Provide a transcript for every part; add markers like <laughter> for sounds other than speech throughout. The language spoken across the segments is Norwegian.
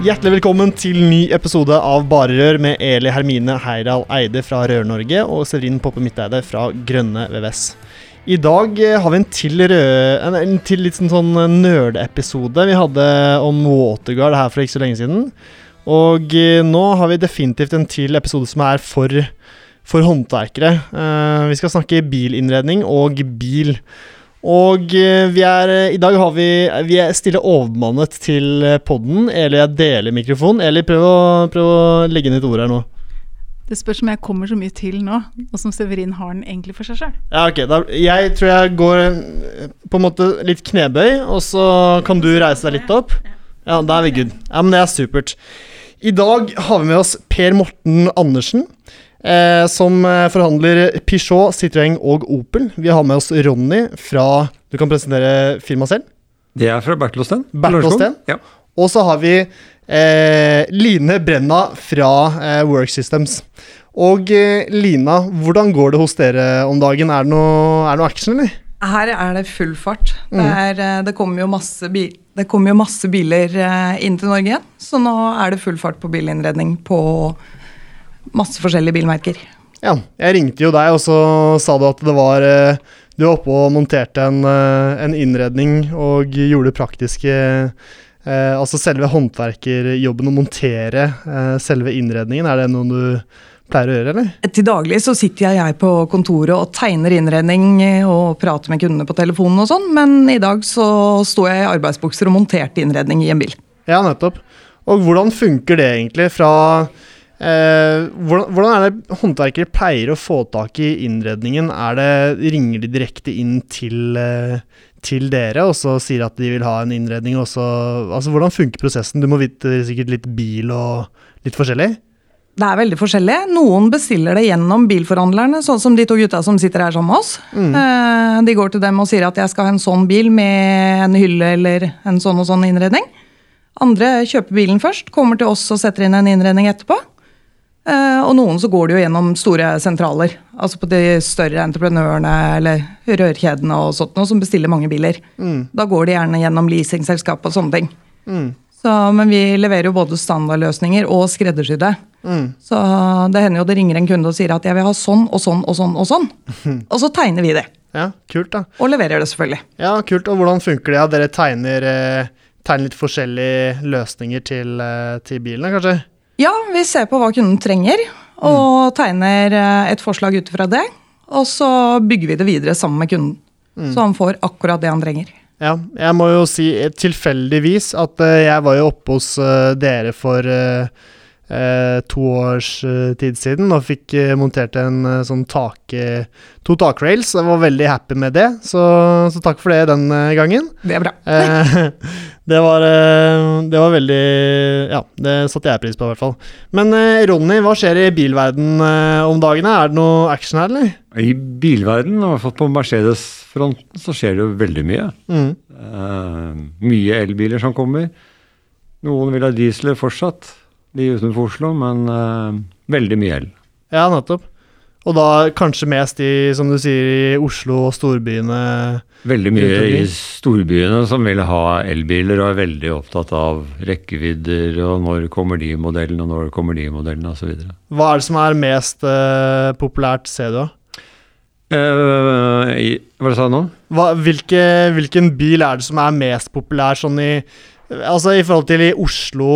Hjertelig velkommen til ny episode av Bare Rør med Eli Hermine Heiral Eide fra Rør-Norge og Severin Poppe Midteide fra Grønne VVS. I dag eh, har vi en til, rød, en, til litt sånn, sånn nerdeepisode. Vi hadde om Waterguard her for ikke så lenge siden. Og eh, nå har vi definitivt en til episode som er for, for håndverkere. Vi skal snakke bilinnredning og bil. Og eh, vi er, eh, i dag har vi Vi er stille overmannet til eh, podden. Eli jeg deler mikrofonen. Eli, prøv å, prøv å legge inn et ord her nå. Det spørs om jeg kommer så mye til nå, og som Severin har den egentlig for seg sjøl. Ja, ok. Da, jeg tror jeg går på en måte litt knebøy, og så kan du reise deg litt opp. Ja, da er vi good. Ja, men det er supert. I dag har vi med oss Per Morten Andersen eh, som eh, forhandler Peugeot, Citroën og Opel. Vi har med oss Ronny fra Du kan presentere firmaet selv? Det er fra Bertelåsten. Bertelåsten. Ja. Og så har vi eh, Line Brenna fra eh, Work Systems. Og eh, Lina, hvordan går det hos dere om dagen? Er det noe, er det noe action, eller? Her er det full fart. Det, Mm. er, eh, det kommer jo masse, bil, det kommer jo masse biler inn til Norge igjen, så nå er det full fart på bilinnredning på masse forskjellige bilmerker. Ja, jeg ringte jo deg, og så sa du at det var eh, Du var oppe og monterte en, eh, en innredning og gjorde det praktiske eh, Altså selve håndverkerjobben å montere eh, selve innredningen. Er det noe du pleier å gjøre, eller? Til daglig så sitter jeg på kontoret og tegner innredning eh, og prater med kundene på telefonen og sånn, men i dag så sto jeg i arbeidsbukser og monterte innredning i en bil. Ja, nettopp. Og hvordan funker det egentlig fra eh, hvordan, hvordan er det håndverkere pleier å få tak i innredningen? Er det, ringer de direkte inn til, eh, til dere og så sier at de vil ha en innredning? Og så, altså, hvordan funker prosessen? Du må vite sikkert litt bil og litt forskjellig? Det er veldig forskjellig. Noen bestiller det gjennom bilforhandlerne, sånn som de to gutta som sitter her sammen med oss. Eh, De går til dem og sier at jeg skal ha en sånn bil med en hylle eller en sånn og sånn innredning. Andre kjøper bilen først, kommer til oss og setter inn en innredning etterpå. Eh, Og noen så går det jo gjennom store sentraler, altså på de større entreprenørene eller rørkjedene og sånt noe, som bestiller mange biler. Da går de gjerne gjennom leasingselskap og sånne ting. Så, men vi leverer jo både standardløsninger og skreddersydde. Så det hender jo det ringer en kunde og sier at jeg vil ha sånn og sånn og sånn og sånn. <laughs> Og så tegner vi det. Ja, kult, da. Og leverer det, selvfølgelig. Ja, kult. Og hvordan funker det? Ja, dere tegner, eh, tegner litt forskjellige løsninger til, eh, til bilene, kanskje? Ja, vi ser på hva kunden trenger, og tegner eh, et forslag ut fra det. Og så bygger vi det videre sammen med kunden. Så han får akkurat det han trenger. Ja, jeg må jo si eh, tilfeldigvis at eh, jeg var jo oppe hos dere for to års eh, tid siden og fikk eh, montert en eh, sånn tak, eh, to takrails. Jeg var veldig happy med det, så, så takk for det den eh, gangen. Det er bra. Eh, <laughs> det, var, eh, det var veldig Ja, det satte jeg pris på, i hvert fall. Men eh, Ronny, hva skjer i bilverden eh, om dagene? Er det noe action her, eller? I bilverden, i hvert fall på Mercedes-fronten, så skjer det jo veldig mye. Mm. Uh, mye elbiler som kommer. Noen vil ha dieseler fortsatt, de utenfor Oslo, men uh, veldig mye el. Ja, nettopp. Og da kanskje mest i, som du sier, i Oslo og storbyene. Veldig mye i storbyene som vil ha elbiler og er veldig opptatt av rekkevidder og når kommer de modellene og når kommer de modellene osv. Hva er det som er mest uh, populært, ser du? Uh, i, hva sa du nå? Hva, hvilke, hvilken bil er det som er mest populær sånn i Altså i forhold til i Oslo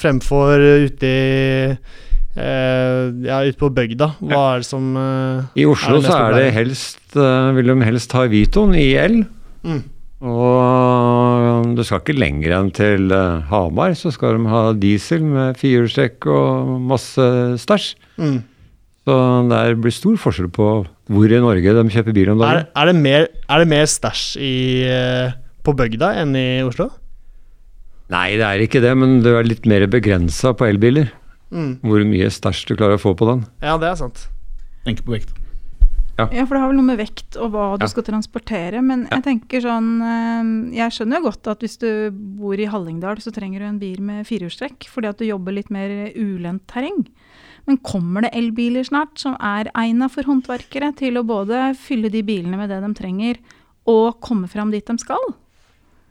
fremfor ute i eh, Ja, ute på bygda. Hva er det som eh, I Oslo Er så er det helst uh, Vil de helst ha Vitoen i el. Mm. Og du skal ikke lenger enn til Hamar, så skal de ha diesel med firehjulstrekk og masse stæsj. mm. Så det blir stor forskjell på hvor i Norge de kjøper bil om Er, dagen. er det mer, er det mer stæsj på bygda enn i Oslo? Nei, det er ikke det, men det er litt mer begrensa på elbiler. Mm. Hvor mye stæsj du klarer å få på den. Ja, det er sant. Tenker på vekt. Ja, for det har vel noe med vekt og hva du Ja. skal transportere. Men jeg tenker sånn eh, Jeg skjønner jo godt at hvis du bor i Hallingdal, så trenger du en bil med firehjulstrekk fordi at du jobber litt mer ulendt terreng. Men kommer det elbiler snart som er egna for håndverkere til å både fylle de bilene med det de trenger, og komme fram dit de skal?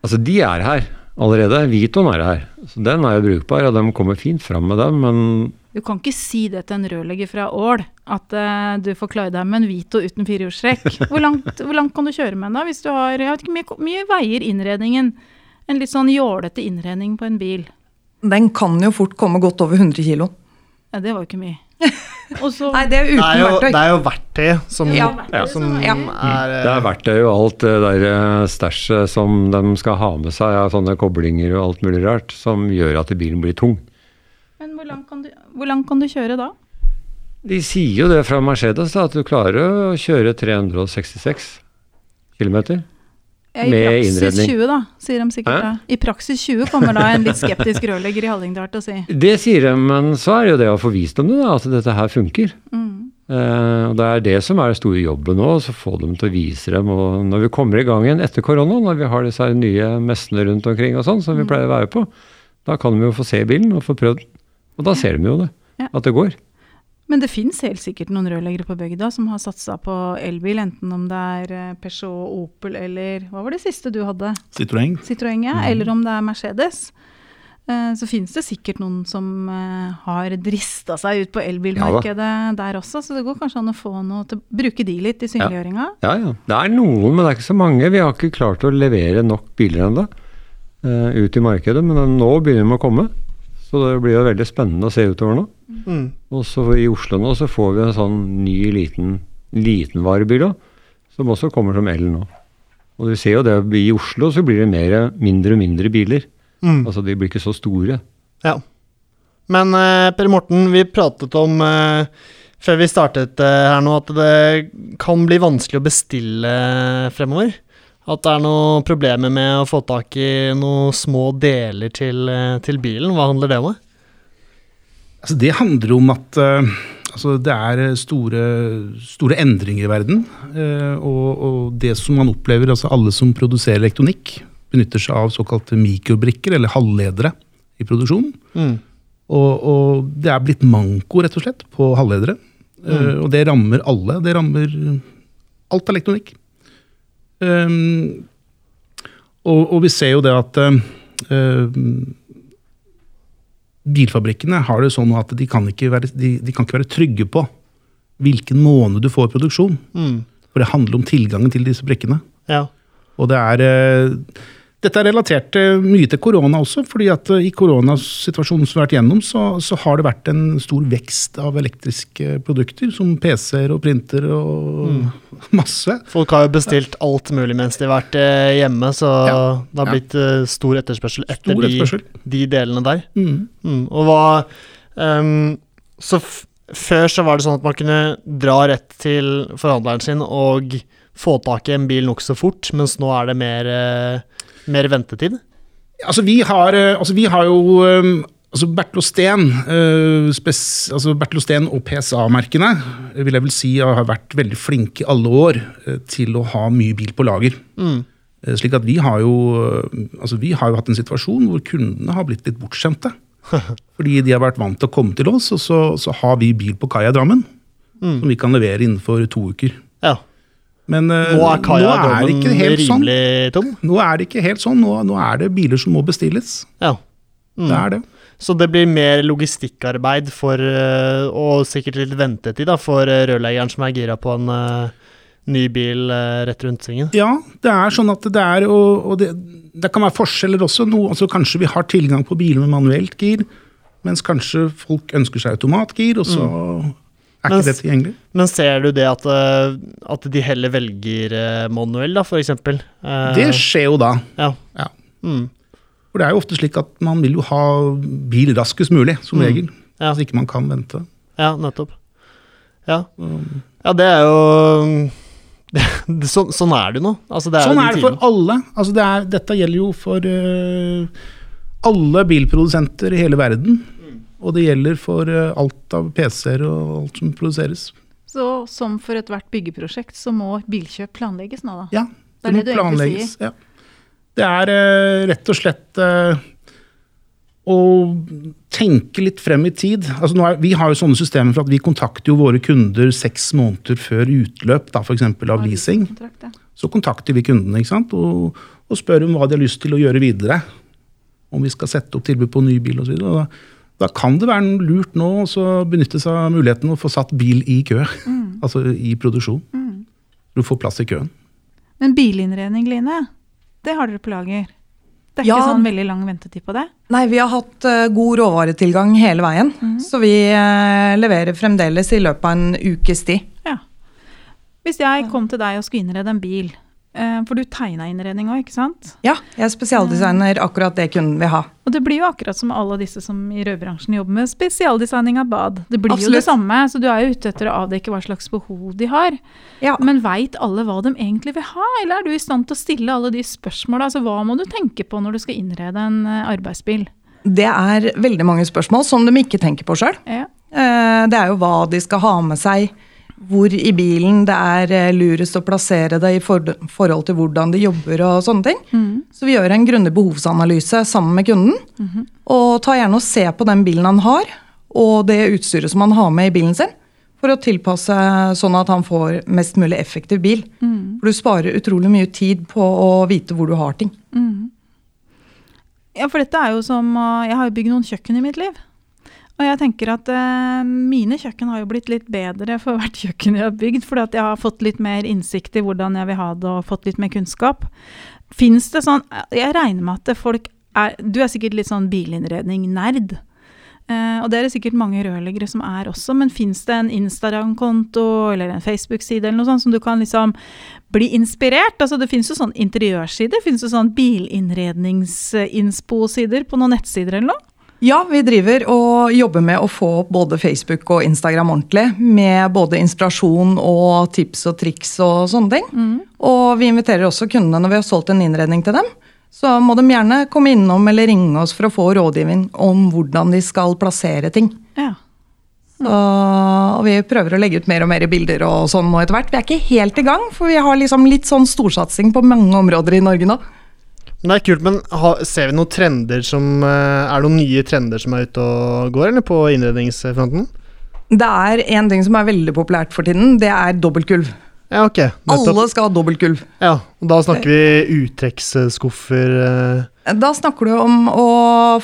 Altså, de er her allerede. Vitoen er her. Så den er jo brukbar, og de kommer fint fram med dem, men Du kan ikke si det til en rørlegger fra Ål, at uh, du får klare deg med en Vito uten firehjulstrekk. Hvor, langt- <laughs> hvor langt kan du kjøre med den da, hvis du har jeg vet ikke, mye, mye veier innredningen? En litt sånn jålete innredning på en bil. Den kan jo fort komme godt over 100 kilo. Ja, det var jo ikke mye. <laughs> <laughs> Og så Nei, det er Det uten er jo, verktøy. det er jo verktøy som, Ja. som Ja. er eh, det er verktøy og alt det der eh, stæsjet som de skal ha med seg av sånne koblinger og alt mulig rart, som gjør at bilen blir tung. Men hvor langt, kan du, hvor langt kan du kjøre da? De sier jo det fra Mercedes, da, at du klarer å kjøre 366 km. I Med praksis innredning. 20, da, sier de sikkert Hæ? da. I praksis 20 kommer da en litt skeptisk rørlegger i Hallingdal til å si. Det sier de, men så er det jo det å få vist dem det, da, at dette her funker. Mm. Eh, og Det er det som er den store jobben nå, å få dem til å vise dem. og Når vi kommer i gang igjen etter korona, når vi har disse nye messene rundt omkring, og sånn, som vi pleier å være på, da kan de jo få se bilen og få prøvd den. Og da ser de jo det, Ja. at det går. Men det fins helt sikkert noen rørleggere på bygda som har satsa på elbil, enten om det er eh, Peugeot, Opel eller Hva var det siste du hadde? Citroën. Citroën, ja, eller om det er Mercedes. Eh, Så finnes det sikkert noen som eh, har drista seg ut på elbilmarkedet der også, så det går kanskje an å få noe til bruke de litt i synliggjøringa. Ja, ja. Det er noen, men det er ikke så mange. Vi har ikke klart å levere nok biler ennå ut i markedet, men nå begynner de å komme. Så det blir jo veldig spennende å se utover nå. Mm. Og så i Oslo nå så får vi en sånn ny liten, liten varebil også, som også kommer som el nå. Og du ser jo det, i Oslo så blir det mer, mindre og mindre biler. Mm. Altså de blir ikke så store. Ja. Men eh, Per Morten, vi pratet om eh, før vi startet eh, her nå, at det kan bli vanskelig å bestille fremover. At det er noen problemer med å få tak i noen små deler til, eh, til bilen. Hva handler det om? Altså, det handler om at eh, altså, det er store, store endringer i verden. eh, og, og det som man opplever, altså alle som produserer elektronikk, benytter seg av såkalte mikrobrikker, eller halvledere, i produksjonen. Mm. Og, og det er blitt manko, rett og slett, på halvledere. Eh, og det rammer alle. Det rammer alt elektronikk. Um, og, og vi ser jo det at eh, eh, bilfabrikkene har det sånn at de kan, ikke være, de, de kan ikke være trygge på hvilken måned du får produksjon. Mm. For det handler om tilgangen til disse brikkene. Ja. Og det er eh, Dette er relatert eh, mye til korona også, fordi at eh, i koronasituasjonen som vi har vært gjennom, så, så har det vært en stor vekst av elektriske produkter, som PC-er og printer og <laughs> masse. Folk har jo bestilt alt mulig mens de har vært eh, hjemme, så Ja. det har blitt ja. stor etterspørsel etter Stor etterspørsel. De, de delene der. Mm. Mm, og hva um, Så før så var det sånn at man kunne dra rett til forhandleren sin og få tak i en bil nokså fort, mens nå er det mer, eh, mer ventetid. Altså, vi har, eh, altså, vi har jo eh, altså Steen, eh, altså og PSA-merkene vil jeg vel si har vært veldig flinke i alle år til å ha mye bil på lager. Mm. Slik at vi har jo altså vi har jo hatt en situasjon hvor kundene har blitt litt bortskjemte. <laughs> Fordi de har vært vant til å komme til oss, og så, så har vi bil på kaia i Drammen. Mm. Som vi kan levere innenfor to uker. Ja. Men eh, Nå er kaia nå er det Drammen ikke helt sånn. tom. Nå er det ikke helt sånn. Nå, nå er det biler som må bestilles. Ja. Mm. Det er det. Så det blir mer logistikkarbeid for, eh, og sikkert litt ventetid da, for eh, rørleggeren som er gira på en uh, ny bil uh, rett rundt svingen. Ja, det er sånn at det er Og, og det, det kan være forskjeller også. Noe, altså kanskje vi har tilgang på biler med manuelt gir, mens kanskje folk ønsker seg automatgir, og så er ikke det tilgjengelig. Men ser du det at, eh, at de heller velger eh, manuell, da, eksempel? Eh, Det skjer jo da. Ja. Ja. Mm. For det er jo ofte slik at man vil jo ha bil raskest mulig, som Mm. regel. Ja. Hvis ikke man kan vente. Ja, nettopp. Ja. ja, det er jo <laughs> det, det, så, Sånn er det jo nå. Altså, det er sånn er det for alle. Altså det er, dette gjelder jo for uh, alle bilprodusenter i hele verden. Og det gjelder for eh, alt av PC-er og alt som produseres. Så som for ethvert byggeprosjekt, så må bilkjøp planlegges nå, da. Ja, Det det, må det egentlig planlegges, Ja. Det er eh, rett og slett eh, å tenke litt frem i tid. Altså er, vi har jo sånne systemer for at vi kontakter jo våre kunder seks måneder før utløp, da eksempel av leasing. Ja. Så kontakter vi kundene ikke sant? Og, og spør om hva de har lyst til å gjøre videre. Om vi skal sette opp tilbud på ny bil osv. Da, kan det være lurt nå å benytte seg av muligheten å få satt bil i kø. <laughs> Altså i produksjon. Du får plass i køen. Men bilinnredning, Line, det har dere på lager? Det er Ja. ikke sånn veldig lang ventetid på det? Nei, vi har hatt uh, god råvaretilgang hele veien. Så vi uh, leverer fremdeles i løpet av en ukes tid. Ja. Hvis jeg kom til deg og skulle innrede en bil, for du tegna innredning òg, ikke sant? Ja, jeg er spesialdesigner akkurat det kunden vil ha. Og det blir jo akkurat som alle disse som i rødbransjen jobber med spesialdesigning av bad. Det blir jo det samme, så du er jo ute etter å avdekke hva slags behov de har. Ja. Men veit alle hva de egentlig vil ha, eller er du i stand til å stille alle de spørsmåla? Altså, hva må du tenke på når du skal innrede en eh, arbeidsbil? Det er veldig mange spørsmål som de ikke tenker på sjøl. Ja. Det er jo hva de skal ha med seg, hvor i bilen det er eh, lurest å plassere det i for forhold til hvordan de jobber og sånne ting. Så vi gjør en grundig behovsanalyse sammen med kunden. Og tar gjerne og ser på den bilen han har, og det utstyret som han har med i bilen sin. For å tilpasse sånn at han får mest mulig effektiv bil. For du sparer utrolig mye tid på å vite hvor du har ting. Ja, for dette er jo som Jeg har jo bygd noen kjøkken i mitt liv. Og jeg tenker at eh, mine kjøkken har jo blitt litt bedre for hvert <laughs> kjøkken jeg har bygd, fordi at jeg har fått litt mer innsikt i hvordan jeg vil ha det, og fått litt mer kunnskap. Fins det sånn Jeg regner med at folk er Du er sikkert litt sånn bilinnredning-nerd. Eh, og det er det sikkert mange rørleggere som er også, men fins det en Instagram-konto eller en Facebook-side eller noe sånt som du kan liksom bli inspirert? Altså Det fins jo sånn interiørsider, fins det sånn bilinnredningsinspo-sider på noen nettsider eller noe? Ja, vi driver og jobber med å få opp både Facebook og Instagram ordentlig. Med både inspirasjon og tips og triks og sånne ting. Og vi inviterer også kundene når vi har solgt en innredning til dem. Så må de gjerne komme innom eller ringe oss for å få rådgivning om hvordan de skal plassere ting. Ja. Så, og vi prøver å legge ut mer og mer bilder og sånn nå etter hvert. Vi er ikke helt i gang, for vi har liksom litt sånn storsatsing på mange områder i Norge nå. Men det er kult, men ha, ser vi noen trender som eh, Er det noen nye trender som er ute og går, eller på innredningsfronten? Det er en ting som er veldig populært for tiden. Det er dobbeltgulv. Ja, ok. Nettopp. Alle skal ha dobbeltgulv. Ja, og da snakker vi uttrekksskuffer eh, Da snakker du om å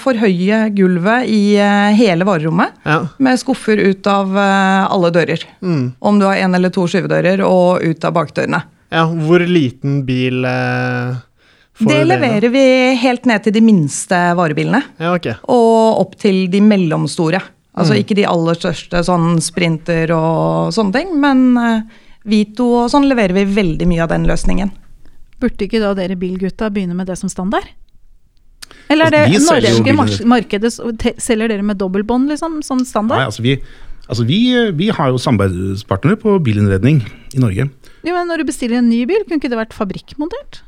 forhøye gulvet i eh, hele varerommet Ja. med skuffer ut av alle dører. Mm. Om du har én eller to skyvedører, og ut av bakdørene. ja. Hvor liten bil eh, Det leverer vi helt ned til de minste varebilene, Ja, okay. og opp til de mellomstore. Altså ikke de aller største, sånn sprinter og sånne ting, men eh, Vito og sånn leverer vi veldig mye av den løsningen. Burde ikke da dere bilgutta begynne med det som standard? Eller er det Altså, norske biler. mar- markedet Selger dere med dobbeltbånd, liksom, som Nei, standard? altså vi, altså vi, vi har jo samarbeidspartnere på bilinnredning i Norge. Jo, men når du bestiller en ny bil, kunne ikke det vært fabrikkmontert?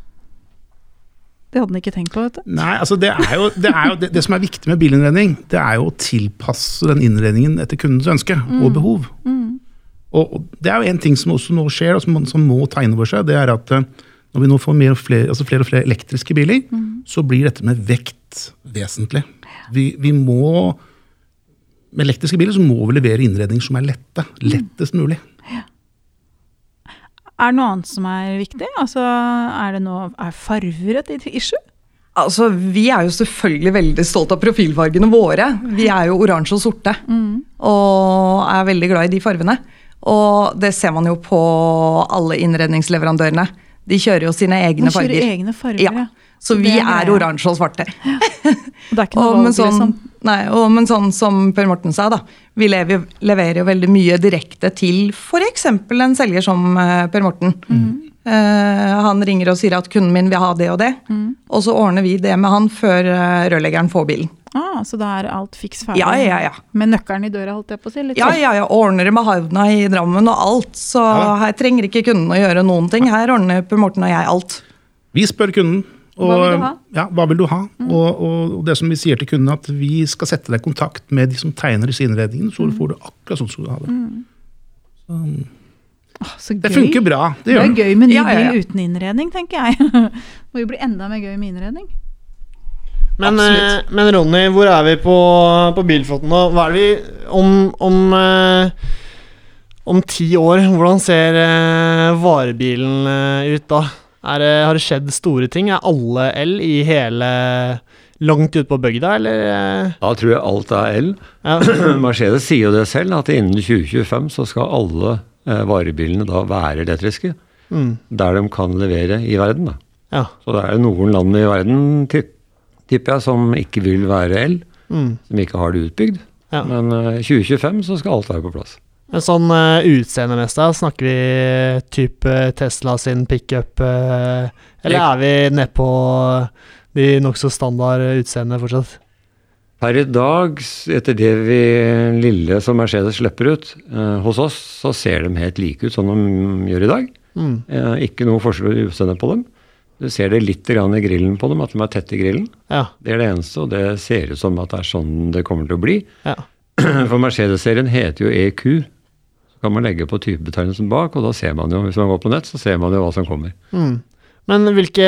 Det hadde han ikke tenkt på, vet du. Nei, altså det er jo det, er jo, det, det som er viktig med bilinnredning, det er jo å tilpasse den innredningen etter kundens ønske og behov. Og, og det er jo en ting som også nå skjer, og som, som må ta inn over seg, det er at eh, når vi nå får mer og flere, altså flere og flere elektriske biler, så blir dette med vekt vesentlig. Vi, vi må Med elektriske biler så må vi levere innredning som er lette. Lettest mulig. Er det noe annet som er viktig? Altså, er det noe Er farver et issue? Altså, Vi er jo selvfølgelig veldig stolt av profilfargene våre. Vi er jo oransje og sorte. Og er veldig glad i de fargene. Og det ser man jo på alle innredningsleverandørene. De kjører jo sine egne De kjører farger. egne farger, ja. ja. Så vi er er oransje og svarte. <laughs> Det er ikke noe Og, men, valg, sånn, liksom. nei, og, men sånn som Per Morten sa, da. Vi lever, leverer jo veldig mye direkte til f.eks. en selger som eh, Per Morten. Eh, han ringer og sier at kunden min vil ha det og det. Og så ordner vi det med han før eh, rørleggeren får bilen. Ah, så da er alt fiks ferdig? Ja, ja, ja. Med nøkkelen i døra, holdt jeg på å si? Litt Ja, ja, ja, ordner det med havna i Drammen og alt, så Ja. her trenger ikke kunden å gjøre noen ting. Her ordner Per Morten og jeg alt. Vi spør kunden. Og, Hva vil du ha? Ja, hva vil du ha? Og, og det som vi sier til kundene, at vi skal sette deg i kontakt med de som tegner disse innredningene, så får du akkurat sånn som du vil ha det. Åh, så Det funker bra. Det Det er gøy med ny Ja, ja, ja. uten innredning, tenker jeg. <laughs> Må jo bli enda mer gøy med innredning. Men, eh, men Ronny, hvor er vi på, på bilflåten nå? Hva er det vi Om, om, eh, om ti år, hvordan ser eh, varebilen eh, ut da? Er har det skjedd store ting? Er alle el i hele Langt ute på bygda, eller? eh? Da tror jeg alt er el. Ja. <clears throat> Mercedes sier jo det selv, at innen 2025 så skal alle eh, varebilene da være elektriske. Mm. Der de kan levere i verden. da. ja. Så det er jo noen land i verden, tipper jeg, som ikke vil være el. Mm. Som ikke har det utbygd. Ja. Men eh, 2025 så skal alt være på plass. Men sånn uh, utseendemessig, da, snakker vi type Tesla sin pickup, uh, eller er vi nedpå de nokså standard utseendene fortsatt? Per i dag, etter det vi lille som Mercedes slipper ut uh, hos oss, så ser de helt like ut som de gjør i dag. Mm. Uh, ikke noe forskjell i utseendet på dem. Du ser det litt grann i grillen på dem, at de er tett i grillen. Ja. Det er det eneste, og det ser ut som at det er sånn det kommer til å bli. ja. <clears throat> For Mercedes-serien heter jo EQ. Kan man legge på typebetegnelsen bak, og da ser man jo, hvis man går på nett, så ser man jo hva som kommer. Mm. Men hvilke,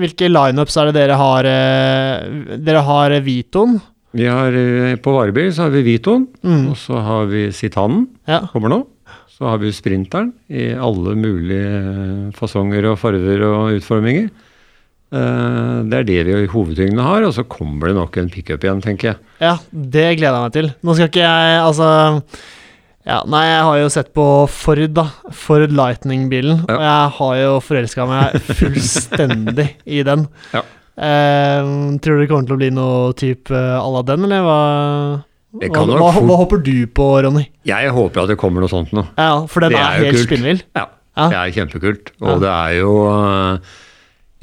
hvilke lineups er det dere har? eh, Dere har Vitoen. Vi har, eh, på varebil så har vi Vitoen, Mm. og så har vi Citanen, Ja. kommer nå. Så har vi Sprinteren i alle mulige fasonger og farger og utforminger. Eh, Det er det vi i hovedtyngden har, og så kommer det nok en pickup igjen, tenker jeg. ja, det gleder jeg meg til. Nå skal ikke jeg Altså ja, Nei, jeg har jo sett på Ford, da. Ford Lightning-bilen. Ja. Og jeg har jo forelska meg fullstendig i den. Ja. Eh, tror du det kommer til å bli noe type à la den, eller hva? Hva, hva, hva håper du på, Ronny? Jeg håper at det kommer noe sånt nå. Ja, for den Det er, er helt spinnvill. Ja, Ja. det er kjempekult. Og det er jo eh,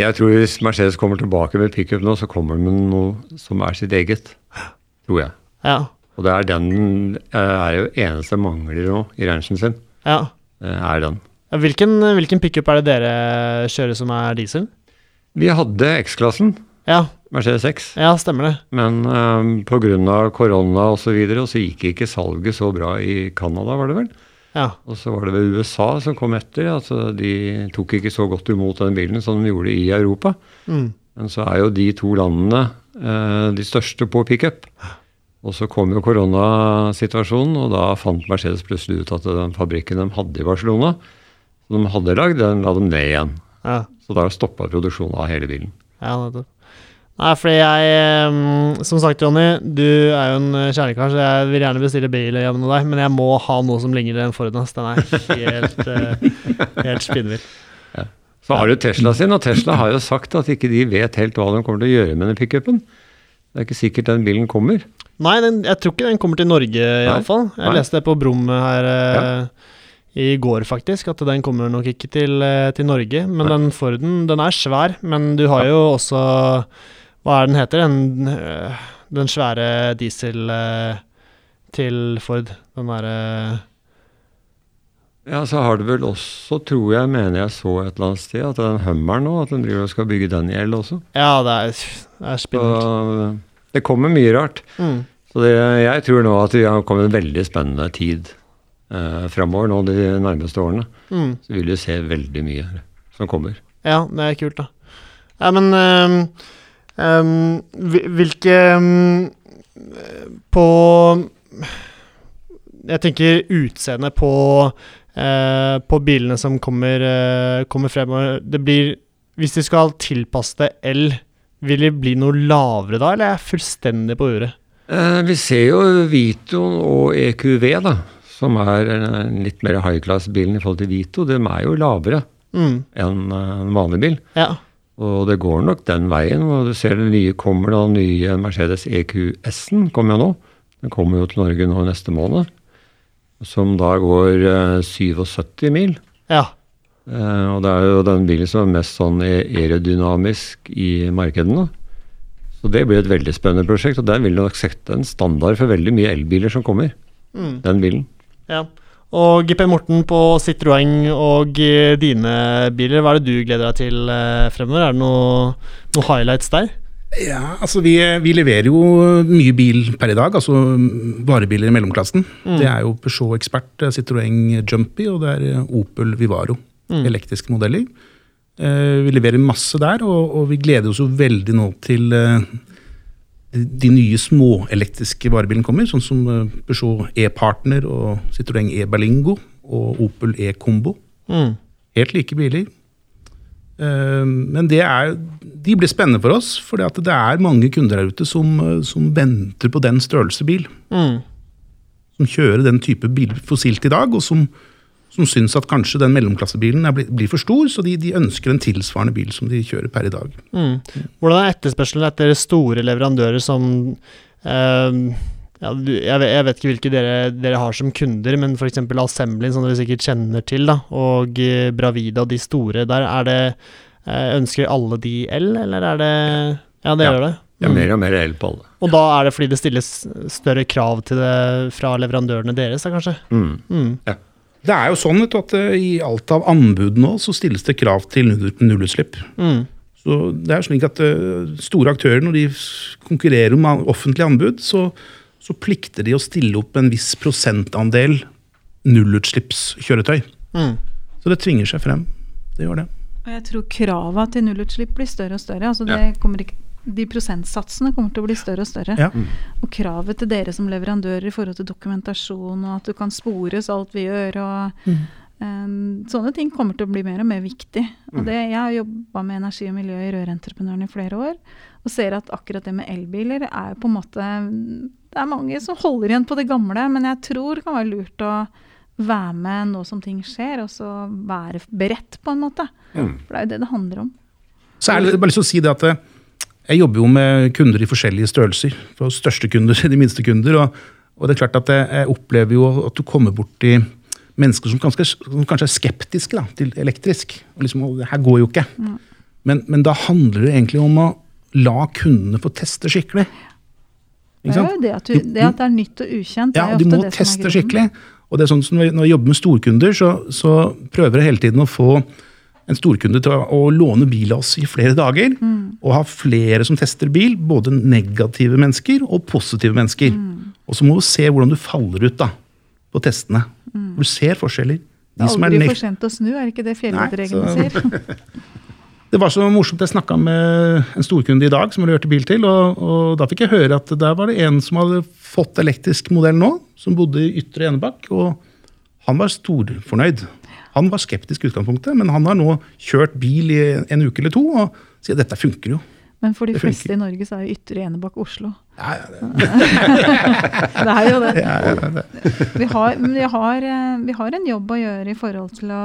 Jeg tror hvis Mercedes kommer tilbake med pickup nå, så kommer den med noe som er sitt eget. Tror jeg. Ja. Og det er den eh, er jo eneste mangler nå i rangen sin. ja. eh, Er den. Hvilken, hvilken pickup er det dere kjører som er diesel? Vi hadde X-klassen, Ja, Mercedes 6. ja stemmer det. men um, pga. korona osv. Så, videre, så gikk ikke salget så bra i Canada, var det vel? Ja. Og så var det vel USA som kom etter. altså De tok ikke så godt imot den bilen som de gjorde i Europa. Mm. Men så er jo de to landene uh, de største på pickup. Og så kom jo koronasituasjonen, og da fant Mercedes plutselig ut at den fabrikken de hadde i Barcelona, som de hadde lagd, den la de ned igjen. Ja. Så da stoppa produksjonen av hele bilen. Ja, nettopp. Nei, fordi jeg Som sagt, Jonny, du er jo en eh, kjernekar, så jeg vil gjerne bestille bil gjennom deg, men jeg må ha noe som ligner en Ford Nest. Den er helt, eh, <laughs> helt spinnvill. Så har du Tesla sin, og Tesla har jo sagt at ikke de vet helt hva de kommer til å gjøre med den pickupen. Det er ikke sikkert den bilen kommer. Nei, den, jeg tror ikke den kommer til Norge, iallfall. Jeg Nei. leste det på Brum her eh, i går, faktisk, at den kommer nok ikke til, eh, til Norge. Men Nei. den Forden, den er svær, men du har jo også Hva er den heter? Den, øh, den svære diesel til Ford. Den derre Ja, så har du vel også, tror jeg, mener jeg så et eller annet sted, at den Hummeren nå, at den driver og skal bygge den i el også. Ja, det er, det er spinnert. det kommer mye rart. Mm. Så det, jeg tror nå at vi har kommet en veldig spennende tid eh, framover nå de nærmeste årene. Mm. Så vil vi se veldig mye som kommer. Ja, det er kult, da. Ja, men um, um, Hvilke um, På Jeg tenker utseendet på På bilene som kommer, øh, kommer fremover. Det blir Hvis de skal tilpasse det L, vil det bli noe lavere da, eller er jeg fullstendig på uret? Eh, vi ser jo Vito og EQV, da, som er litt mer high class-bilen i forhold til Vito. De er jo lavere Mm. enn eh, en vanlig bil. Ja. Og det går nok den veien. og Du ser det nye kommer da, den nye Mercedes EQS-en kommer jo nå. Den kommer jo til Norge nå neste måned. Som da går eh, 77 mil. ja. Eh, og det er jo den bilen som er mest sånn aerodynamisk i markedene. Så det blir et veldig spennende prosjekt, og den vil nok sette en standard for veldig mye elbiler som kommer. Mm. Den bilen. Ja. Og GP Morten på Citroën og eh, dine biler, hva er det du gleder deg til eh, fremover? Er det noe, noe highlights der? Ja, altså vi, vi leverer jo mye bil per i dag, altså varebiler i mellomklassen. Det er jo Peugeot Ekspert, er Citroën Jumpy og det er eh, Opel Vivaro. Elektriske modeller. Eh, vi leverer masse der, og, og vi gleder oss jo veldig nå til eh, de, de nye småelektriske varebilene kommer, sånn som eh, Peugeot E-Partner og Citroën E-Berlingo og Opel E-Kombo. Mm. Helt like biler. Eh, Men det er, de blir spennende for oss, for det er mange kunder der ute som, eh, som venter på den størrelse bil. Mm. Som kjører den type bil fossilt i dag, og som, som syns at kanskje den mellomklassebilen er, blir for stor, så de, de ønsker en tilsvarende bil som de kjører per i dag. Mm. Hvordan er etterspørselen etter store leverandører som ehm, ja, du, jeg, vet, jeg vet ikke hvilke dere, dere har som kunder, men f.eks. Assembly, som dere sikkert kjenner til, da, og eh, Bravida de store der. Er det eh, Ønsker alle de L, eller er det Ja, det Ja. gjør det. Det er Mm. mer og mer el på alle. Og da er det fordi det stilles større krav til det fra leverandørene deres, da kanskje? Mm. Mm. Det er jo sånn vet du, at eh, i alt av anbud nå så stilles det krav til null- nullutslipp. Mm. Så det er slik at store aktører, når de konkurrerer om offentlige anbud, så, så plikter de å stille opp en viss prosentandel nullutslippskjøretøy. Mm. Så det tvinger seg frem. Det gjør det. Og jeg tror krava til nullutslipp blir større og større. Altså det Ja. kommer ikke, de prosentsatsene kommer til å bli større og større. Ja. Og kravet til dere som leverandører i forhold til dokumentasjon, og at du kan spores alt vi gjør, og sånne ting kommer til å bli mer og mer viktig. Og det, jeg har jobba med energi og miljø i Rørentreprenøren i flere år, og ser at akkurat det med elbiler er på en måte Det er mange som holder igjen på det gamle, men jeg tror det kan være lurt å være med nå som ting skjer, og så være beredt, på en måte. Mm. For det er jo det det handler om. Så er det bare lyst til å si det at eh, jeg jobber jo med kunder i forskjellige størrelser. Fra største kunder til <laughs> de minste kunder. Og, og det er klart at jeg, jeg opplever jo at du kommer borti mennesker som kanskje, som kanskje er skeptiske da, til elektrisk. Og liksom, «Å, det her går jo ikke. Men, men da handler det egentlig om å la kundene få teste skikkelig. Det er jo det at, du, det at det er nytt og ukjent. Ja, de må teste skikkelig. Og det er sånn som Når når jeg jobber med storkunder, så, så prøver jeg hele tiden å få en storkunde til å, å låne bil av oss i flere dager. Mm. Og ha flere som tester bil, både negative mennesker og positive mennesker. Mm. Og så må du se hvordan du faller ut da, på testene. Du ser forskjeller. Det De som er aldri er for sent å snu, er ikke det fjellvettreglene sier? <laughs> <laughs> Det var så morsomt. Jeg snakka med en storkunde i dag som leverte bil til. Og, og da fikk jeg høre at der var det en som hadde fått elektrisk modell nå, som bodde i Ytre Enebakk. Og han var storfornøyd. Han var skeptisk i utgangspunktet, men han har nå kjørt bil i en uke eller to og sier at dette funker jo. Men for de fleste i Norge så er jo Ytre Enebakk Oslo. Ja, ja, det- <laughs> Det er jo det. ja, ja, det. Vi har, vi, har, eh, vi har en jobb å gjøre i forhold til å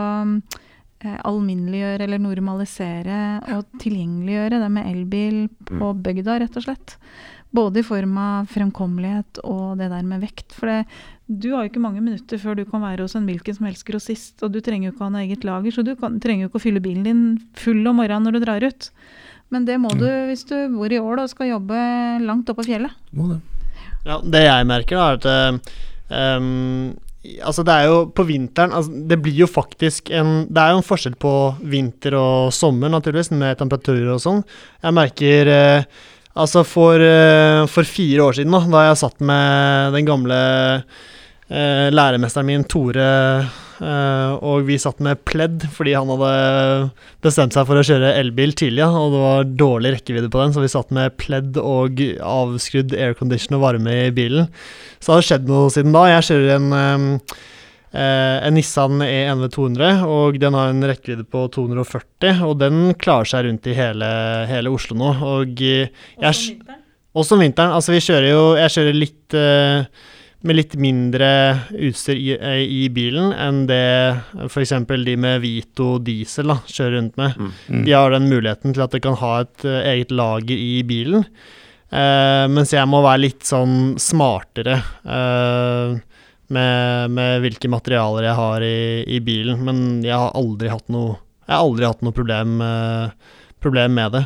eh, alminneliggjøre eller normalisere og tilgjengeliggjøre det med elbil på bygda, rett og slett. Både i form av fremkommelighet og det der med vekt. For det, du har jo ikke mange minutter før du kan være hos en hvilken som helst grossist, og du trenger jo ikke å ha noe eget lager, så du kan, trenger jo ikke å fylle bilen din full om morgenen når du drar ut. Men det må du hvis du bor i Ål og skal jobbe langt oppe på fjellet. Må det. Ja, det jeg merker, da, er at ehm, Altså, det er jo på vinteren altså, Det blir jo faktisk en Det er jo en forskjell på vinter og sommer, naturligvis, med temperaturer og sånn. Jeg merker uh, Altså, for, uh, for fire år siden, da, da jeg satt med den gamle uh, læremesteren min, Tore, og vi satt med pledd fordi han hadde bestemt seg for å kjøre elbil tidlig, og det var dårlig rekkevidde på den, så vi satt med pledd og avskrudd aircondition og varme i bilen. Så det har skjedd noe siden da. Jeg kjører en, eh, eh, en Nissan E1V 200, og den har en rekkevidde på 240, og den klarer seg rundt i hele, hele Oslo nå. Og eh, jeg, også om vinteren. Altså, vi kjører jo Jeg kjører litt eh, med litt mindre utstyr i, eh, i bilen enn det f.eks. de med Vito diesel da, kjører rundt med. Mm. De har den muligheten til at de kan ha et eh, eget lager i bilen. Eh, mens jeg må være litt sånn smartere eh, med, med hvilke materialer jeg har i, i bilen. Men jeg har aldri hatt noe Jeg har aldri hatt noe problem, eh, problem med det.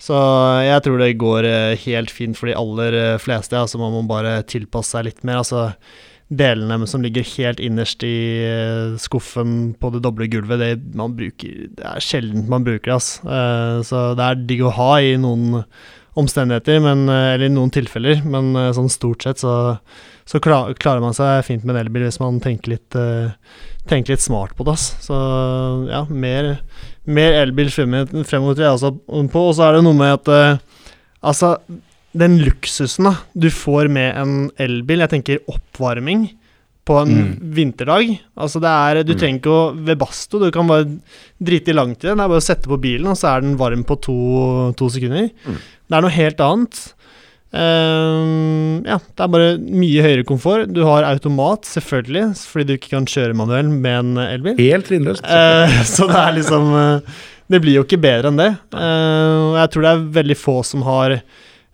Så jeg tror det går eh, helt fint for de aller eh, fleste. Altså man må bare tilpasse seg litt mer. Altså delene som ligger helt innerst i eh, skuffen på det doble gulvet, det, man bruker, det er sjelden man bruker det. Altså. Så det er digg å ha i noen omstendigheter, men, eller i noen tilfeller, men sånn stort sett så, så klar, klarer man seg fint med en elbil hvis man tenker litt, tenker litt smart på det. Altså. Så ja, mer, mer elbil fremover, tror på. Og så er det noe med at eh, altså den luksusen da du får med en elbil, jeg tenker oppvarming på en Mm. vinterdag. Altså det er, Du Mm. trenger ikke å ved basto, du kan bare drite i langt i det. Det er bare å sette på bilen, og så er den varm på to, to sekunder. Mm. Det er noe helt annet. Ehm, ja, det er bare mye høyere komfort. Du har automat, selvfølgelig, fordi du ikke kan kjøre manuell med en elbil. Helt trinnløst. Uh, <laughs> så det er liksom uh, Det blir jo ikke bedre enn det. Eh, og jeg tror det er veldig få som har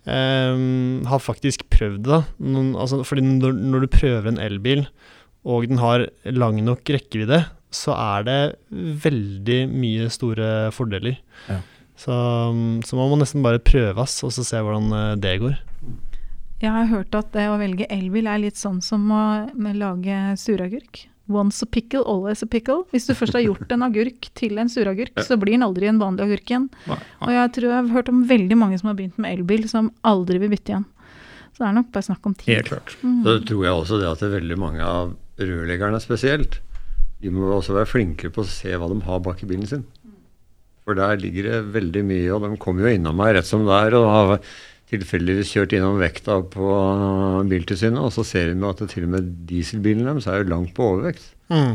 um, Har faktisk prøvd det. Noen, altså, fordi når, når du prøver en elbil, og den har lang nok rekkevidde, så er det veldig mye store fordeler. Ja. Så, så man må nesten bare prøves, og så se hvordan eh, det går. Jeg har hørt at det å velge elbil er litt sånn som å lage suragurk. Once a pickle, always a pickle. Hvis du først har gjort en agurk til en suragurk, så blir den aldri en vanlig agurk igjen. Og jeg tror jeg har hørt om veldig mange som har begynt med elbil, som aldri vil bytte igjen. Så det er nok bare snakk om tid. Helt klart. Så tror jeg også det at det er veldig mange av rørleggerne spesielt, de må også være flinkere på å se hva de har bak i bilen sin. For der ligger det veldig mye, og de kommer jo innom meg rett som det er, og har tilfeldigvis kjørt innom vekta på Biltilsynet, og så ser de at det til og med dieselbilen deres er jo langt på overvekt. Mm.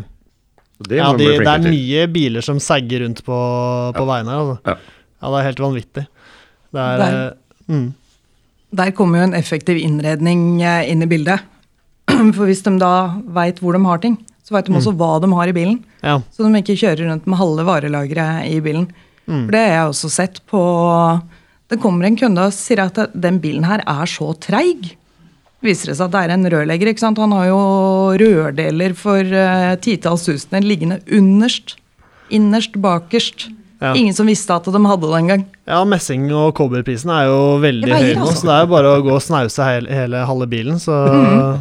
Det Ja, de, de det er til. mye biler som sagger rundt på, på veiene her, altså. Ja. Ja, det er helt vanvittig. Det er Der. eh, mm. Der kommer jo en effektiv innredning eh, inn i bildet. <clears throat> For hvis de da veit hvor de har ting, så veit de også hva de har i bilen. Ja. Så de ikke kjører rundt med halve varelageret i bilen. Mm. For det har jeg også sett på Det kommer en kunde og sier at den bilen her er så treig. Viser det seg at det er en rørlegger. ikke sant? Han har jo rørdeler for uh, titalls tusener liggende underst. Innerst, bakerst. Ja. Ingen som visste at de hadde det engang. ja, messing- og kobberprisen er jo veldig høy nå, så det er jo bare å gå og snause hele, hele halve bilen, så,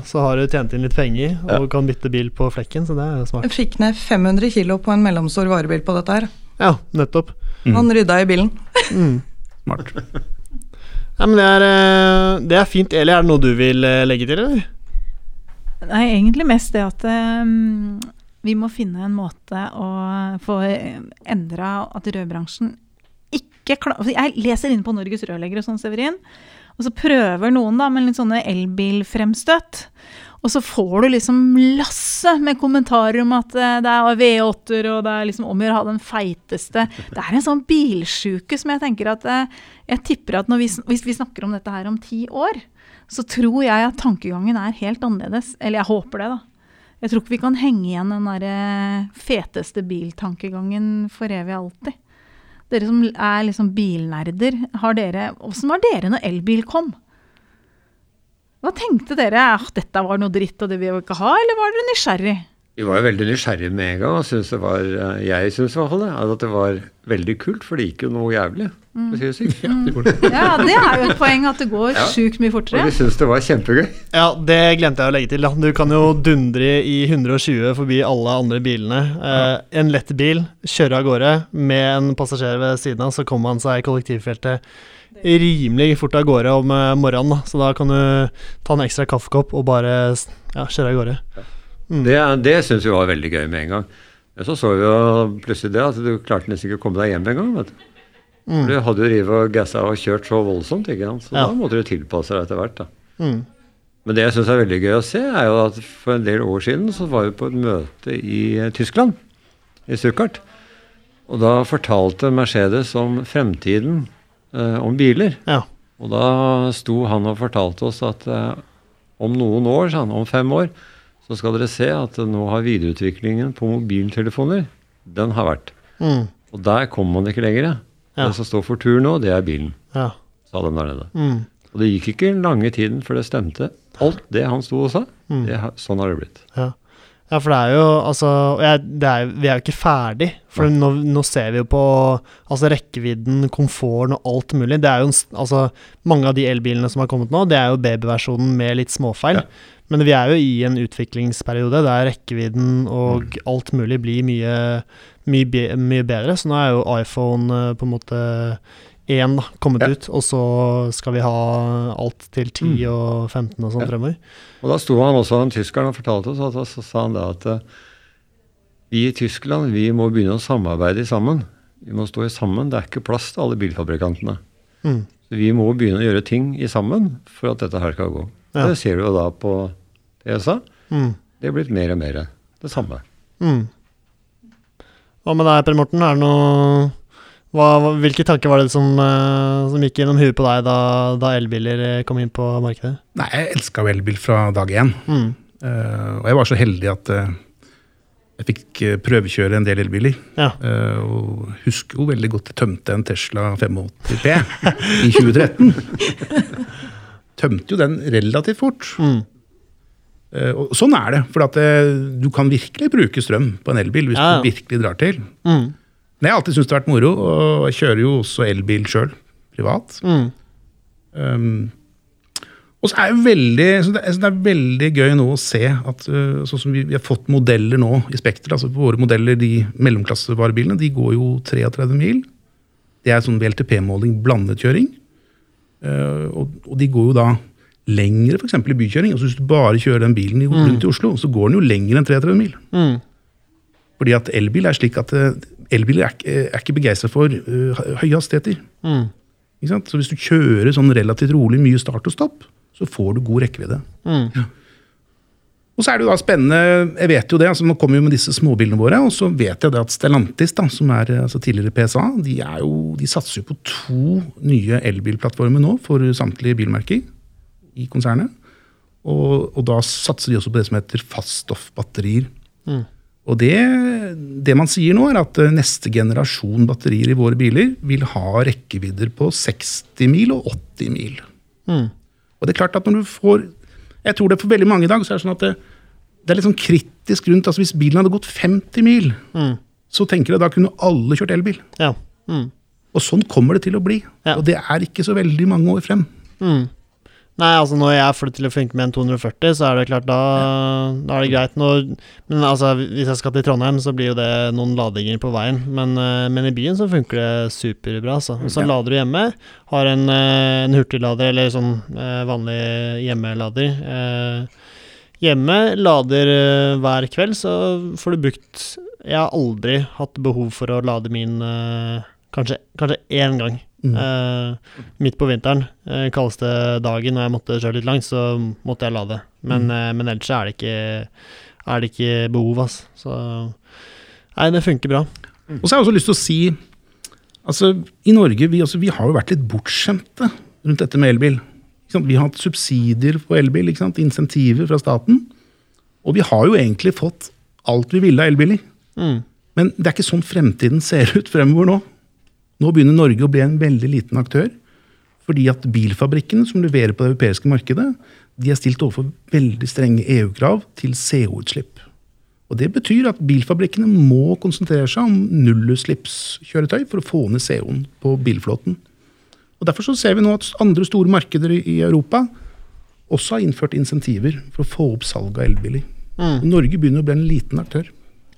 så har du tjent inn litt penger og kan bytte bil på flekken, så det er jo smart. Jeg fikk ned 500 kilo på en mellomstor varebil på dette her. Ja, nettopp. Mm. Han rydda i bilen. Mm. Smart. Ja, men det er, eh, det er fint. Eli, er det noe du vil eh, legge til, eller? Nei, egentlig mest det at ehm, vi må finne en måte å få endra at rødbransjen ikke klarer Jeg leser inn på Norges rørleggere sånn, Severin. Og så prøver noen da med litt sånne elbilfremstøt. Og så får du liksom lasse med kommentarer om at eh, det er V8-er, og det er liksom om å gjøre å ha den feiteste Det er en sånn bilsjuke som jeg tenker at eh, Jeg tipper at vi, hvis vi snakker om dette her om ti år, så tror jeg at tankegangen er helt annerledes. Eller jeg håper det, da. Jeg tror ikke vi kan henge igjen den der eh, feteste biltankegangen for evig alltid. Dere som er liksom bilnerder, har dere Åssen var dere når elbil kom? Hva tenkte dere? Ah, dette var noe dritt, og det vil vi ikke ha? Eller var dere nysgjerrig? Vi var jo veldig nysgjerrige med en gang. og synes det var, eh, Jeg syns i hvert fall det, at det var veldig kult, for det gikk jo noe jævlig. Mm. å si det. Ja, det er jo et poeng at det går Ja. sjukt mye Og fortere. vi syns det var kjempegøy. Ja, det glemte jeg å legge til. Du kan jo dundre i 120 forbi alle andre bilene. Eh, en lett bil, kjøre av gårde med en passasjer ved siden av, så kommer man seg i kollektivfeltet rimelig fort av gårde om eh, morgenen. Da. Så da kan du ta en ekstra kaffekopp og bare ja, kjøre av gårde. Mm. Det, det syns vi var veldig gøy med en gang. Men så så vi jo plutselig det at du klarte nesten ikke å komme deg hjem engang. Mm. Du hadde jo rivet og gassa og kjørt så voldsomt, ikke sant? så Ja. da måtte du tilpasse deg etter hvert. da. Mm. Men det jeg syns er veldig gøy å se, er jo at for en del år siden så var vi på et møte i eh, Tyskland, i Stuttgart. Og da fortalte Mercedes om fremtiden eh, om biler. Ja. Og da sto han og fortalte oss at eh, om noen år, han, om fem år, så skal dere se at nå har videreutviklingen på mobiltelefoner, den har vært. Mm. Og der kommer man ikke lenger. ja. Det som står for tur nå, det er bilen, Ja. sa de der nede. Mm. Og det gikk ikke lange tiden før det stemte. Alt det han sto og sa, Mm. det, sånn har det blitt. Ja. Ja, for det er jo altså jeg, det er, Vi er jo ikke ferdig. For nå, nå ser vi jo på altså rekkevidden, komforten og alt mulig. Det er jo en altså Mange av de elbilene som har kommet nå, det er jo babyversjonen med litt småfeil. Ja. Men vi er jo i en utviklingsperiode der rekkevidden og alt mulig blir mye, mye, mye bedre. Så nå er jo iPhone eh, på en måte 1 da, kommet Ja. ut, og så skal vi ha alt til 10 og 15 og sånn Ja. fremover. Og da sto han også, han tyskeren, og fortalte oss at så sa han da at eh, vi i Tyskland vi må begynne å samarbeide sammen. Vi må stå i sammen. Det er ikke plass til alle bilfabrikantene. Mm. Så vi må begynne å gjøre ting i sammen for at dette her skal gå. Ja. Det ser du jo da på ESA. Mm. Det er blitt mer og mer det samme. Mm. Hva med deg, Per Morten? Er det noe hva, hvilke tanker var det som, eh, som gikk gjennom huet på deg da, da elbiler eh, kom inn på markedet? Nei, jeg elska jo elbil fra dag én. Mm. Uh, og jeg var så heldig at uh, jeg fikk prøvekjøre en del elbiler. Ja. Uh, og husker jo veldig godt jeg tømte en Tesla 85 P i 2013. <laughs> Tømte jo den relativt fort. Mm. Og sånn er det, for at du kan virkelig bruke strøm på en elbil hvis ja. du virkelig drar til. Mm. Men jeg har alltid syntes det har vært moro, og jeg kjører jo også elbil sjøl, privat. Mm. Um, og så er det, veldig, så det, så det er veldig gøy nå å se at uh, sånn som vi, vi har fått modeller nå i Spekter. altså Våre modeller, de mellomklassevarebilene, de går jo 33 mil. Det er sånn VLTP-måling blandet kjøring. Uh, og, og de går jo da lengre f.eks. i bykjøring. altså Hvis du bare kjører den bilen rundt rundt i Oslo, så går den jo lenger enn 33 mil. Mm. Fordi at elbil er slik at uh, elbiler er, er ikke begeistra for uh, høye hastigheter. Mm. Så hvis du kjører sånn relativt rolig, mye start og stopp, så får du god rekkevidde. Mm. Og så er det jo da spennende, jeg vet jo det, altså Nå kommer vi med disse småbilene våre, og så vet jeg det at Stellantis, da, som er altså tidligere PSA, de, er jo, de satser jo på to nye elbilplattformer nå for samtlige bilmerker i konsernet. Og, og da satser de også på det som heter faststoffbatterier. Mm. Og det, det man sier nå, er at eh, neste generasjon batterier i våre biler vil ha rekkevidder på 60 mil og 80 mil. Mm. Og det er klart at når du får Jeg tror det for veldig mange i dag så er det sånn at det, det er litt sånn kritisk rundt altså Hvis bilen hadde gått 50 mil, Mm. så tenker jeg da kunne alle kjørt elbil. Ja. Mm. Og sånn kommer det til å bli. Ja. Og det er ikke så veldig mange år frem. Mm. Nei, altså når jeg flytter til å funke med en 240, så er det klart da, da er det greit. Når, men altså, hvis jeg skal til Trondheim, så blir jo det noen ladinger på veien. Men, eh, men i byen så funker det superbra, altså. Så Ja. lader du hjemme. Har en, eh, en hurtiglader eller sånn eh, vanlig hjemmelader. Eh, hjemme, lader hver kveld, så får du brukt Jeg har aldri hatt behov for å lade min kanskje, kanskje én gang. Mm. Uh, midt på vinteren, uh, kaldeste dagen, og jeg måtte kjøre litt langt, så måtte jeg lade. Men, Mm. uh, men ellers er det ikke, er det ikke behov, altså. Så Nei, det funker bra. Og så har jeg også lyst til å si altså I Norge vi, altså, vi har jo vært litt bortskjemte rundt dette med elbil. Ikke sant? Vi har hatt subsidier på elbil, ikke sant? insentiver fra staten. Og vi har jo egentlig fått alt vi ville av elbiler. Mm. Men det er ikke sånn fremtiden ser ut fremover nå. Nå begynner Norge å bli en veldig liten aktør. Fordi at bilfabrikkene som leverer på det europeiske markedet, de er stilt overfor veldig strenge EU-krav til CO-utslipp. Og Det betyr at bilfabrikkene må konsentrere seg om nullutslippskjøretøy for å få ned CO-en på bilflåten. Og Derfor så ser vi nå at andre store markeder i Europa også har innført insentiver for å få opp salget av elbiler. Mm. Norge begynner å bli en liten aktør.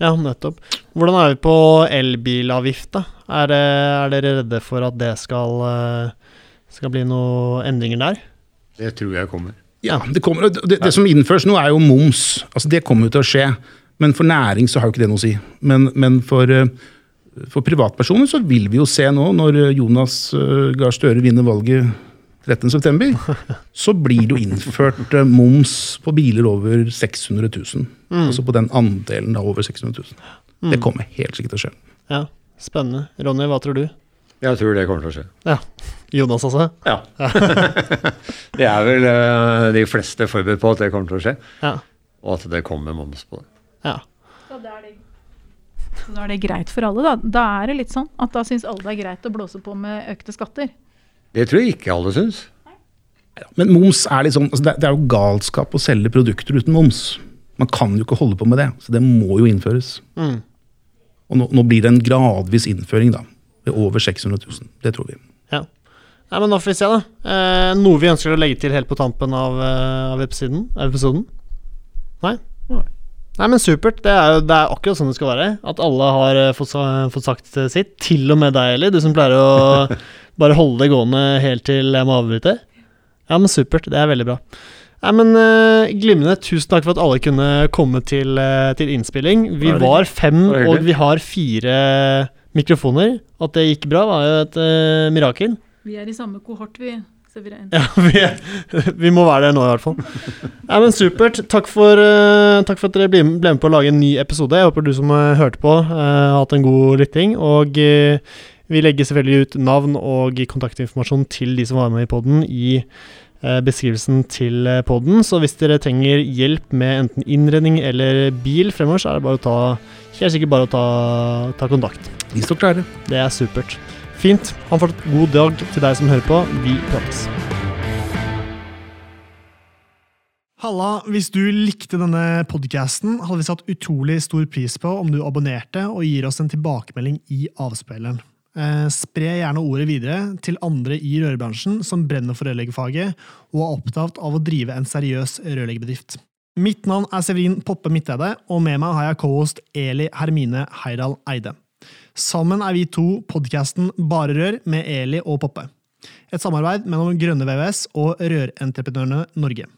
Ja, nettopp. Hvordan er vi på elbilavgift, da? Er, er dere redde for at det skal, eh, skal bli noen endringer der? Det tror jeg kommer. Ja, det, kommer, det, det som innføres nå, er jo moms. Altså, det kommer jo til å skje. Men for næring så har jo ikke det noe å si. Men, men for, eh, for privatpersoner så vil vi jo se nå, når Jonas eh, Gahr Støre vinner valget 13.9., så blir det jo innført eh, moms på biler over 600 000. Altså på den andelen da over 600 000. Det kommer helt sikkert til å skje. Ja, spennende. Ronny, hva tror du? Jeg tror det kommer til å skje. Ja. Jonas, altså? Ja. <laughs> det er vel eh, de fleste forberedt på at det kommer til å skje, Ja. og at det kommer moms på det. ja. Så da er det, så da er det greit for alle, da. Da er det litt sånn at da syns alle det er greit å blåse på med økte skatter. Det tror jeg ikke alle syns. Men moms er litt sånn, altså det, er jo galskap å selge produkter uten moms. Man kan jo ikke holde på med det, så det må jo innføres. Mm. Og nå, nå blir det en gradvis innføring, da. Ved over 600 000. Det tror vi. Ja. Nei, men da får vi se, da. Eh, noe vi ønsker å legge til helt på tampen av, eh, av episoden? episoden? Nei? Nei, men supert. Det er jo det er akkurat sånn det skal være. At alle har eh, fått, fått sagt eh, sitt. Til og med deg, Eli. Du som pleier å <laughs> bare holde det gående helt til jeg må avbryte. Ja, men supert. Det er veldig bra. Nei, men uh, Glimrende. Tusen takk for at alle kunne komme til, uh, til innspilling. Vi var fem, og vi har fire mikrofoner. At det gikk bra, var jo et uh, mirakel. Vi er i samme kohort, vi. Ja, vi, vi må være der nå, i hvert fall. Ja, men Supert. Takk for, uh, takk for at dere ble, ble med på å lage en ny episode. Jeg håper du som eh, hørte på, uh, har hatt en god lytting. Og uh, vi legger selvfølgelig ut navn og kontaktinformasjon til de som var med i poden, i beskrivelsen til poden. podden. Så hvis dere trenger hjelp med enten innredning eller bil fremover, så er det bare å ta Helt sikkert bare å ta, ta kontakt. Vi står klare. Det er supert. Fint. Ha en fortsatt god dag til deg som hører på. Vi prates. Halla, hvis du likte denne podcasten, hadde vi satt utrolig stor pris på om du abonnerte og gir oss en tilbakemelding i avspilleren. Eh, spre gjerne ordet videre til andre i rørbransjen som brenner for rørleggerfaget og er opptatt av å drive en seriøs rørleggerbedrift. Mitt navn er Severin Poppe Midteide, og med meg har jeg co-host Eli Hermine Heidal Eide. Sammen er vi to podkasten Bare Rør med Eli og Poppe. Et samarbeid mellom Grønne VVS og Rørentreprenørene Norge.